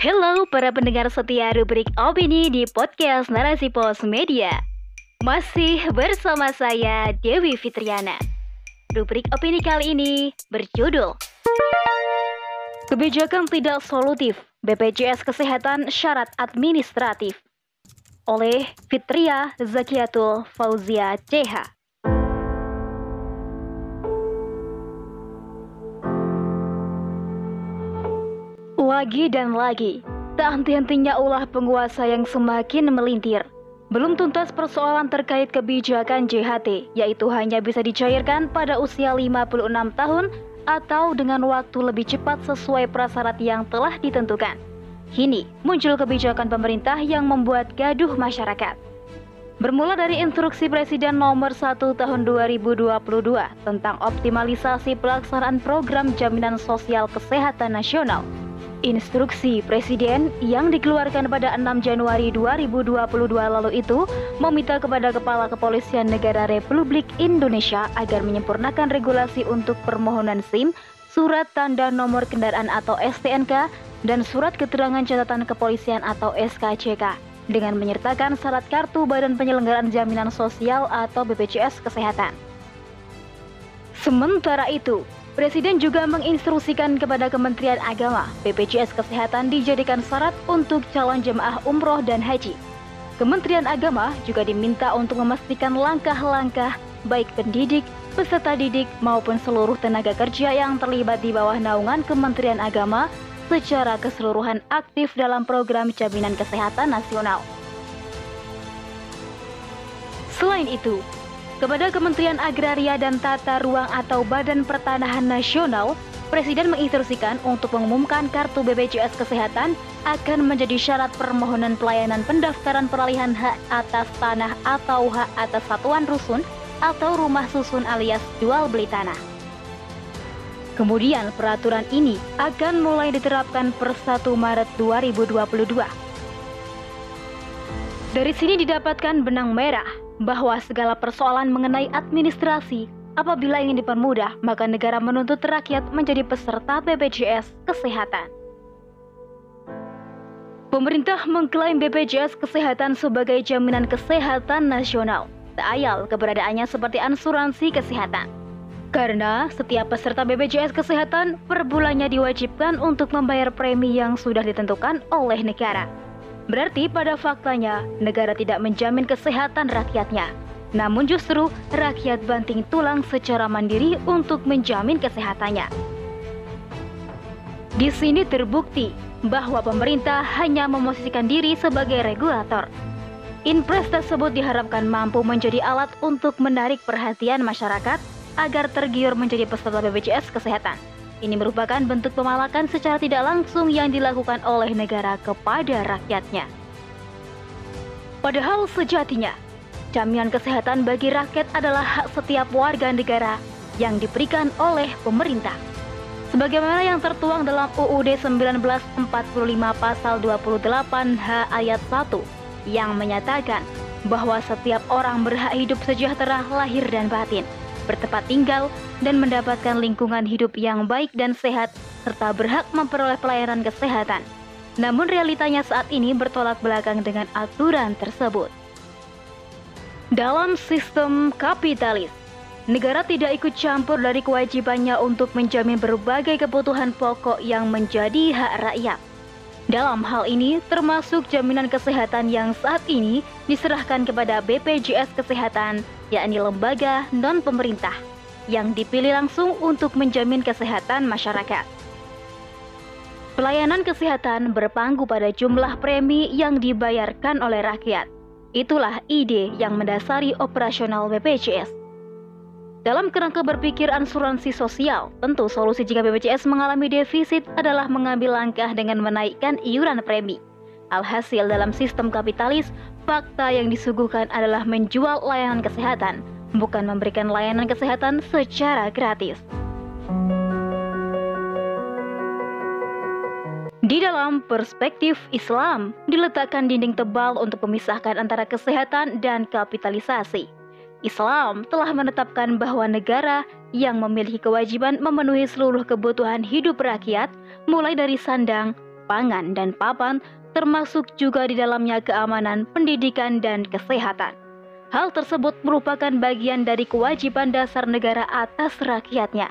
Halo para pendengar setia rubrik opini di podcast Narasi Pos Media. Masih bersama saya Dewi Fitriana. Rubrik opini kali ini berjudul Kebijakan tidak solutif, BPJS Kesehatan syarat administratif oleh Fitria Zakiatul Fauzia CH. Lagi dan lagi, tak henti-hentinya ulah penguasa yang semakin melintir. Belum tuntas persoalan terkait kebijakan JHT, yaitu hanya bisa dicairkan pada usia 56 tahun atau dengan waktu lebih cepat sesuai prasyarat yang telah ditentukan. Kini muncul kebijakan pemerintah yang membuat gaduh masyarakat. Bermula dari instruksi Presiden nomor 1 tahun 2022 tentang optimalisasi pelaksanaan program jaminan sosial kesehatan nasional Instruksi Presiden yang dikeluarkan pada 6 Januari 2022 lalu itu meminta kepada Kepala Kepolisian Negara Republik Indonesia agar menyempurnakan regulasi untuk permohonan SIM, surat tanda nomor kendaraan atau STNK, dan surat keterangan catatan kepolisian atau SKCK dengan menyertakan syarat kartu Badan Penyelenggaraan Jaminan Sosial atau BPJS Kesehatan. Sementara itu, Presiden juga menginstruksikan kepada Kementerian Agama, BPJS Kesehatan dijadikan syarat untuk calon jemaah umroh dan haji. Kementerian Agama juga diminta untuk memastikan langkah-langkah baik pendidik, peserta didik maupun seluruh tenaga kerja yang terlibat di bawah naungan Kementerian Agama secara keseluruhan aktif dalam program jaminan kesehatan nasional. Selain itu, kepada Kementerian Agraria dan Tata Ruang atau Badan Pertanahan Nasional, Presiden menginstruksikan untuk mengumumkan kartu BPJS Kesehatan akan menjadi syarat permohonan pelayanan pendaftaran peralihan hak atas tanah atau hak atas satuan rusun atau rumah susun alias jual beli tanah. Kemudian peraturan ini akan mulai diterapkan per 1 Maret 2022. Dari sini didapatkan benang merah bahwa segala persoalan mengenai administrasi apabila ingin dipermudah, maka negara menuntut rakyat menjadi peserta BPJS Kesehatan. Pemerintah mengklaim BPJS Kesehatan sebagai jaminan kesehatan nasional. Tak ayal keberadaannya seperti asuransi kesehatan. Karena setiap peserta BPJS Kesehatan per bulannya diwajibkan untuk membayar premi yang sudah ditentukan oleh negara. Berarti pada faktanya negara tidak menjamin kesehatan rakyatnya. Namun justru rakyat banting tulang secara mandiri untuk menjamin kesehatannya. Di sini terbukti bahwa pemerintah hanya memosisikan diri sebagai regulator. Inpres tersebut diharapkan mampu menjadi alat untuk menarik perhatian masyarakat agar tergiur menjadi peserta BPJS Kesehatan. Ini merupakan bentuk pemalakan secara tidak langsung yang dilakukan oleh negara kepada rakyatnya. Padahal sejatinya, jaminan kesehatan bagi rakyat adalah hak setiap warga negara yang diberikan oleh pemerintah. Sebagaimana yang tertuang dalam UUD 1945 pasal 28H ayat 1 yang menyatakan bahwa setiap orang berhak hidup sejahtera lahir dan batin bertempat tinggal, dan mendapatkan lingkungan hidup yang baik dan sehat, serta berhak memperoleh pelayanan kesehatan. Namun realitanya saat ini bertolak belakang dengan aturan tersebut. Dalam sistem kapitalis, negara tidak ikut campur dari kewajibannya untuk menjamin berbagai kebutuhan pokok yang menjadi hak rakyat. Dalam hal ini, termasuk jaminan kesehatan yang saat ini diserahkan kepada BPJS Kesehatan, yakni lembaga non-pemerintah yang dipilih langsung untuk menjamin kesehatan masyarakat. Pelayanan kesehatan berpanggu pada jumlah premi yang dibayarkan oleh rakyat. Itulah ide yang mendasari operasional BPJS. Dalam kerangka berpikir asuransi sosial, tentu solusi jika BPJS mengalami defisit adalah mengambil langkah dengan menaikkan iuran premi. Alhasil dalam sistem kapitalis, fakta yang disuguhkan adalah menjual layanan kesehatan, bukan memberikan layanan kesehatan secara gratis. Di dalam perspektif Islam, diletakkan dinding tebal untuk memisahkan antara kesehatan dan kapitalisasi. Islam telah menetapkan bahwa negara yang memiliki kewajiban memenuhi seluruh kebutuhan hidup rakyat, mulai dari sandang, pangan, dan papan, termasuk juga di dalamnya keamanan, pendidikan, dan kesehatan. Hal tersebut merupakan bagian dari kewajiban dasar negara atas rakyatnya.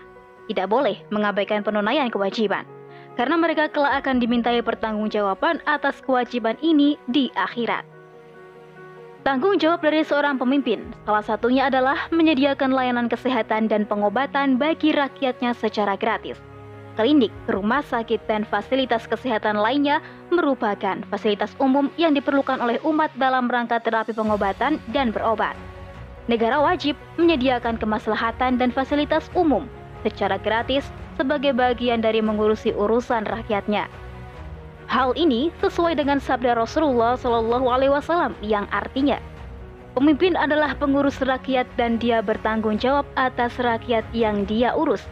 Tidak boleh mengabaikan penunaian kewajiban, karena mereka kelak akan dimintai pertanggungjawaban atas kewajiban ini di akhirat. Tanggung jawab dari seorang pemimpin, salah satunya adalah menyediakan layanan kesehatan dan pengobatan bagi rakyatnya secara gratis. Klinik, rumah sakit, dan fasilitas kesehatan lainnya merupakan fasilitas umum yang diperlukan oleh umat dalam rangka terapi pengobatan dan berobat. Negara wajib menyediakan kemaslahatan dan fasilitas umum secara gratis sebagai bagian dari mengurusi urusan rakyatnya. Hal ini sesuai dengan sabda Rasulullah Shallallahu Alaihi Wasallam yang artinya, pemimpin adalah pengurus rakyat dan dia bertanggung jawab atas rakyat yang dia urus.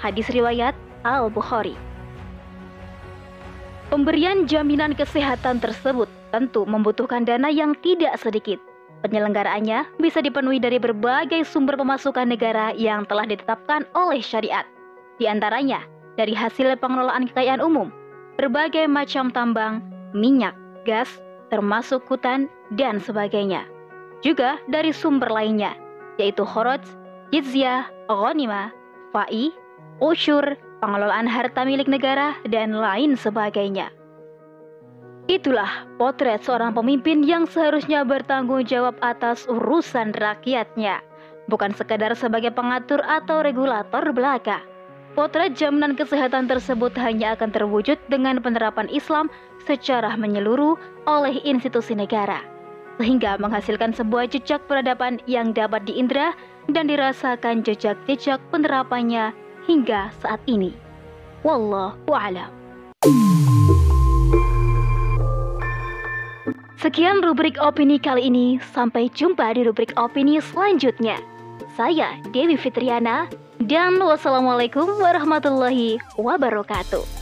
Hadis riwayat Al-Bukhari. Pemberian jaminan kesehatan tersebut tentu membutuhkan dana yang tidak sedikit. Penyelenggaraannya bisa dipenuhi dari berbagai sumber pemasukan negara yang telah ditetapkan oleh syariat. Di antaranya, dari hasil pengelolaan kekayaan umum, berbagai macam tambang, minyak, gas, termasuk hutan, dan sebagainya. Juga dari sumber lainnya, yaitu khoroj, jizyah, ghanimah, fa'i, usyur, pengelolaan harta milik negara, dan lain sebagainya. Itulah potret seorang pemimpin yang seharusnya bertanggung jawab atas urusan rakyatnya, bukan sekadar sebagai pengatur atau regulator belaka. Potret jaminan kesehatan tersebut hanya akan terwujud dengan penerapan Islam secara menyeluruh oleh institusi negara, sehingga menghasilkan sebuah jejak peradaban yang dapat diindra dan dirasakan jejak-jejak penerapannya hingga saat ini. Wallahu a'lam. Sekian rubrik opini kali ini. Sampai jumpa di rubrik opini selanjutnya. Saya Dewi Fitriana dan wassalamualaikum warahmatullahi wabarakatuh.